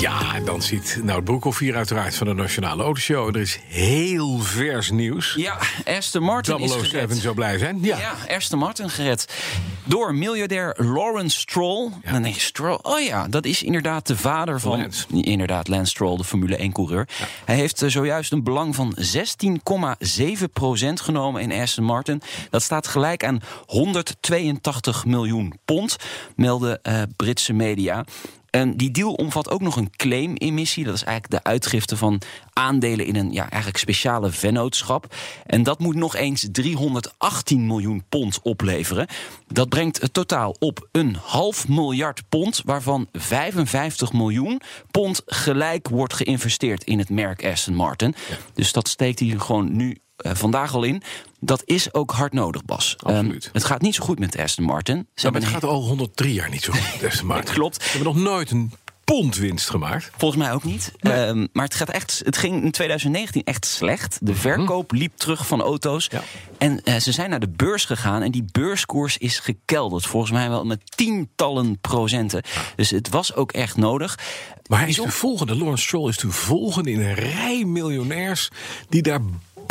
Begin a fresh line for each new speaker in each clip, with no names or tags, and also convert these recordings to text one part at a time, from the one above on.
Ja, en dan ziet nou Broekhoff hier uiteraard van de Nationale Autoshow. En er is heel vers nieuws.
Ja, Aston Martin is
007
gered.
zou blij zijn. Ja.
Ja, Aston Martin gered. Door miljardair Lawrence Stroll. Dan denk je, Stroll, oh ja, dat is inderdaad de vader van...
Lance.
Inderdaad, Lance Stroll, de Formule 1-coureur. Hij heeft eh, zojuist een belang van 16,7% genomen in Aston Martin. Dat staat gelijk aan 182 miljoen pond, melden eh, Britse media. En die deal omvat ook nog een claim-emissie. Dat is eigenlijk de uitgifte van aandelen in een ja, eigenlijk speciale vennootschap. En dat moet nog eens 318 miljoen pond opleveren. Dat brengt het totaal op een half miljard pond, waarvan 55 miljoen pond gelijk wordt geïnvesteerd in het merk Aston Martin. Dus dat steekt hij gewoon nu eh, vandaag al in. Dat is ook hard nodig, Bas.
Absoluut.
Ehm, het gaat niet zo goed met Aston Martin. Ze
Ja, maar het gaat al 103 jaar niet zo goed. Aston Martin.
Klopt.
Ze hebben nog nooit een pond winst gemaakt.
Volgens mij ook niet. Ehm, maar het, gaat echt, het ging in 2019 echt slecht. De verkoop liep terug van auto's.
Ja.
En eh, ze zijn naar de beurs gegaan. En die beurskoers is gekelderd. Volgens mij wel met tientallen procenten. Dus het was ook echt nodig.
Maar hij is de volgende, Lawrence Stroll is de volgende in een rij miljonairs... die daar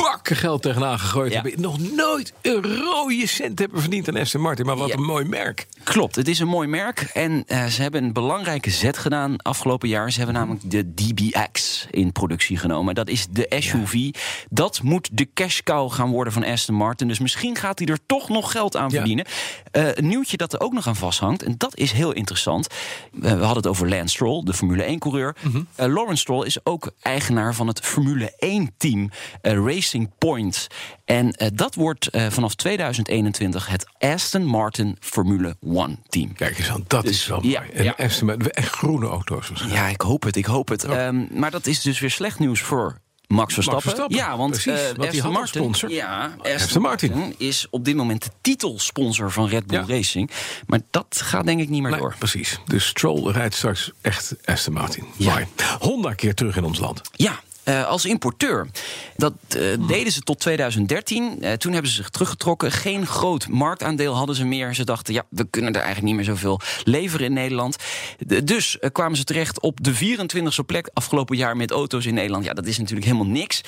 bakken geld tegenaan gegooid
Ja.
hebben. Nog nooit een rode cent hebben verdiend aan Aston Martin. Maar wat
Ja.
een mooi merk.
Klopt, het is een mooi merk. En eh, ze hebben een belangrijke zet gedaan afgelopen jaar. Ze hebben namelijk de DBX in productie genomen. Dat is de SUV. Dat moet de cash cow gaan worden van Aston Martin. Dus misschien gaat hij er toch nog geld aan verdienen. Eh, een nieuwtje dat er ook nog aan vasthangt. En dat is heel interessant. Eh, we hadden het over Lance Stroll, de Formule 1-coureur.
Mhm.
Lawrence Stroll is ook eigenaar van het Formule 1-team Racing Point. En eh, dat wordt eh, vanaf 2021 het Aston Martin Formule 1-team.
Kijk eens aan, dat
Dus,
is wel
ja,
mooi. En
ja.
Aston Martin, echt groene auto's.
Ja, ik hoop het, ik hoop het. Ehm, maar dat is dus weer slecht nieuws voor Max Verstappen.
Verstappen,
Ja, want,
precies, want die
Aston Martin,
sponsor.
Ja, Aston,
Aston Martin.
Martin is op dit moment de titelsponsor van Red Bull
Ja.
Racing. Maar dat gaat denk ik niet meer
Nee,
door.
precies. Dus Stroll rijdt straks echt Aston Martin.
Ja.
Honda keert terug in ons land.
Ja. Eh, als importeur. Dat eh, deden ze tot 2013. Eh, toen hebben ze zich teruggetrokken. Geen groot marktaandeel hadden ze meer. Ze dachten, ja, we kunnen er eigenlijk niet meer zoveel leveren in Nederland. De- dus kwamen ze terecht op de 24e plek afgelopen jaar met auto's in Nederland. Ja, dat is natuurlijk helemaal niks.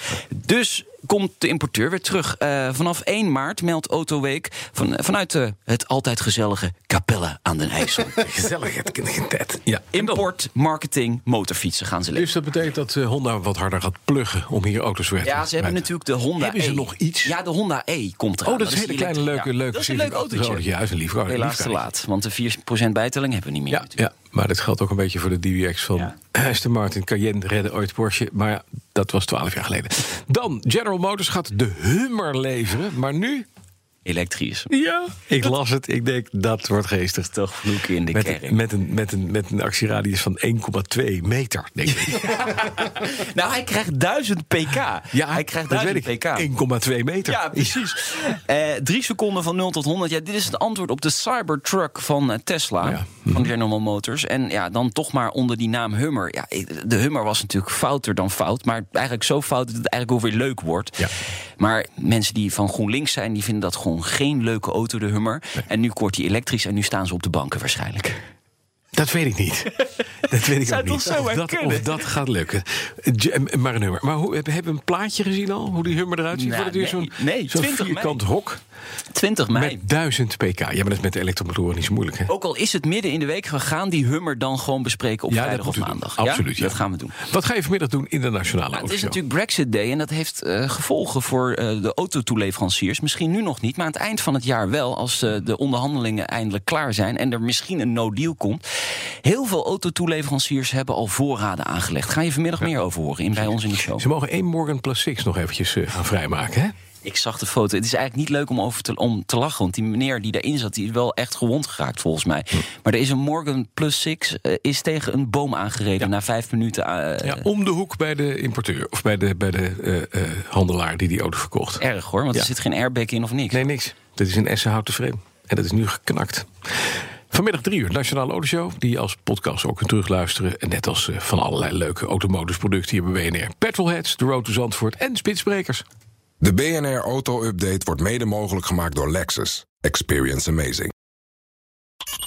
Dus komt de importeur weer terug. Eh, vanaf 1 maart meldt Autoweek van, vanuit eh, het altijd gezellige Capelle aan den IJssel.
Gezellig, het. Ja.
Import, marketing, motorfietsen gaan ze leveren.
Dus dat betekent dat eh, Honda wat harder gaat pluggen om hier auto's weer te
Ja, ze hebben natuurlijk de Honda
Hebben ze
E.
nog iets?
Ja, de Honda E komt eraan.
Oh, dat is een hele kleine, leuke,
ja,
leuke
Dat is een leuk autootje.
Ja, is een lief
Helaas te laat, want de 4% bijtelling hebben we niet meer.
Ja,
natuurlijk.
ja, maar dat geldt ook een beetje voor de DBX van
Ja.
Aston Martin. Cayenne redde ooit Porsche, maar ja, dat was 12 jaar geleden. Dan, General Motors gaat de Hummer leveren, maar nu...
Elektrisch.
Ja, ik las het. Ik denk, dat wordt geestig.
Toch vloeken in de
Met,
kerk.
met, een, met, een, met een actieradius van 1,2 meter, denk ik.
Nou, hij krijgt 1000 pk.
Ja,
hij krijgt
dat
1000
weet
pk.
ik. 1,2 meter.
Ja, precies. Eh, drie seconden van 0 tot 100. Ja, dit is het antwoord op de Cybertruck van eh, Tesla.
Ja.
Van General Motors. En ja, dan toch maar onder die naam Hummer. Ja, de Hummer was natuurlijk fouter dan fout. Maar eigenlijk zo fout dat het eigenlijk weer leuk wordt.
Ja.
Maar mensen die van GroenLinks zijn... die vinden dat gewoon geen leuke auto, de Hummer. En nu wordt die elektrisch en nu staan ze op de banken waarschijnlijk.
Dat weet ik niet. Dat weet ik
Zou
ook niet.
toch zo
of, dat, of dat gaat lukken. J- Maar een Hummer. Maar hoe, hebben we een plaatje gezien al? Hoe die Hummer eruit ziet?
Nou,
Wordt het weer
nee.
zo'n
Nee,
zo'n
20 mei.
vierkant hok
20 mei.
met 1000 pk. Ja, maar dat is met de elektromotoren niet zo moeilijk. Hè?
Ook al is het midden in de week, we gaan die Hummer dan gewoon bespreken op
Ja,
vrijdag of maandag.
Absoluut, ja.
Dat gaan we doen.
Wat ga je vanmiddag doen in de Nationale
Nou, het is natuurlijk Brexit Day en dat heeft eh, gevolgen voor eh, de autotoeleveranciers. Misschien nu nog niet, maar aan het eind van het jaar wel. Als eh, de onderhandelingen eindelijk klaar zijn en er misschien een no-deal komt. Heel veel autotoeleveranciers hebben al voorraden aangelegd. Ga je vanmiddag meer over horen in, bij ons in de show.
Ze mogen één Morgan Plus 6 nog eventjes eh, gaan vrijmaken, hè?
Ik zag de foto. Het is eigenlijk niet leuk om over te, om te lachen. Want die meneer die erin zat, die is wel echt gewond geraakt volgens mij. Maar er is een Morgan Plus 6 eh, is tegen een boom aangereden na vijf minuten. eh,
Ja, om de hoek bij de importeur. Of bij de, bij de handelaar die die auto verkocht.
Erg hoor, want
Ja.
er zit geen airbag in of niks.
Nee, niks. Dit is een Essenhouten frame. En dat is nu geknakt. Vanmiddag drie uur, Nationale Autoshow. Die je als podcast ook kunt terugluisteren. En net als eh, van allerlei leuke automotive producten hier bij BNR. Petrolheads, de Road to Zandvoort en Spitsbrekers.
De BNR Auto Update wordt mede mogelijk gemaakt door Lexus. Experience amazing.